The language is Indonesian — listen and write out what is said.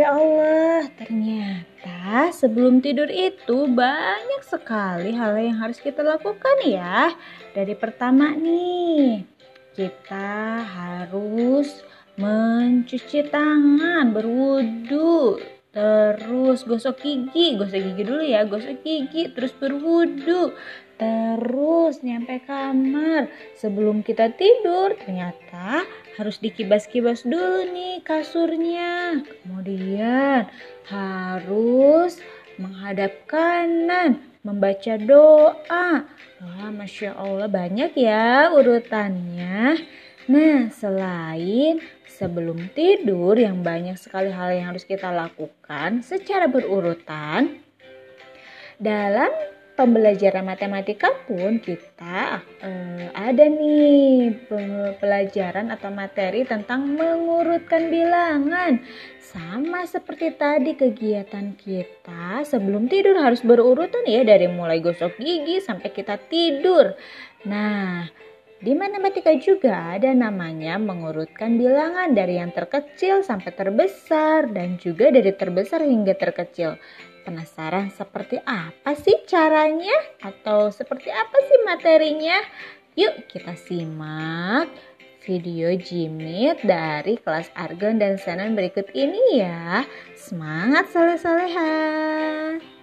Allah, ternyata sebelum tidur itu banyak sekali hal yang harus kita lakukan ya. Dari pertama nih, kita harus mencuci tangan, berwudu, terus gosok gigi, gosok gigi dulu ya, gosok gigi, terus berwudu, terus nyampe kamar. Sebelum kita tidur, ternyata harus dikibas-kibas dulu nih kasurnya. Kemudian harus menghadap kanan, membaca doa. Wah, Masya Allah banyak ya urutannya. Nah, selain sebelum tidur yang banyak sekali hal yang harus kita lakukan secara berurutan, dalam pembelajaran matematika pun kita uh, ada nih pelajaran atau materi tentang mengurutkan bilangan. Sama seperti tadi kegiatan kita sebelum tidur harus berurutan ya dari mulai gosok gigi sampai kita tidur. Nah, di matematika juga ada namanya mengurutkan bilangan dari yang terkecil sampai terbesar dan juga dari terbesar hingga terkecil. Penasaran seperti apa sih caranya atau seperti apa sih materinya? Yuk kita simak video Jimit dari kelas Argon dan Senan berikut ini ya. Semangat soleh-soleha!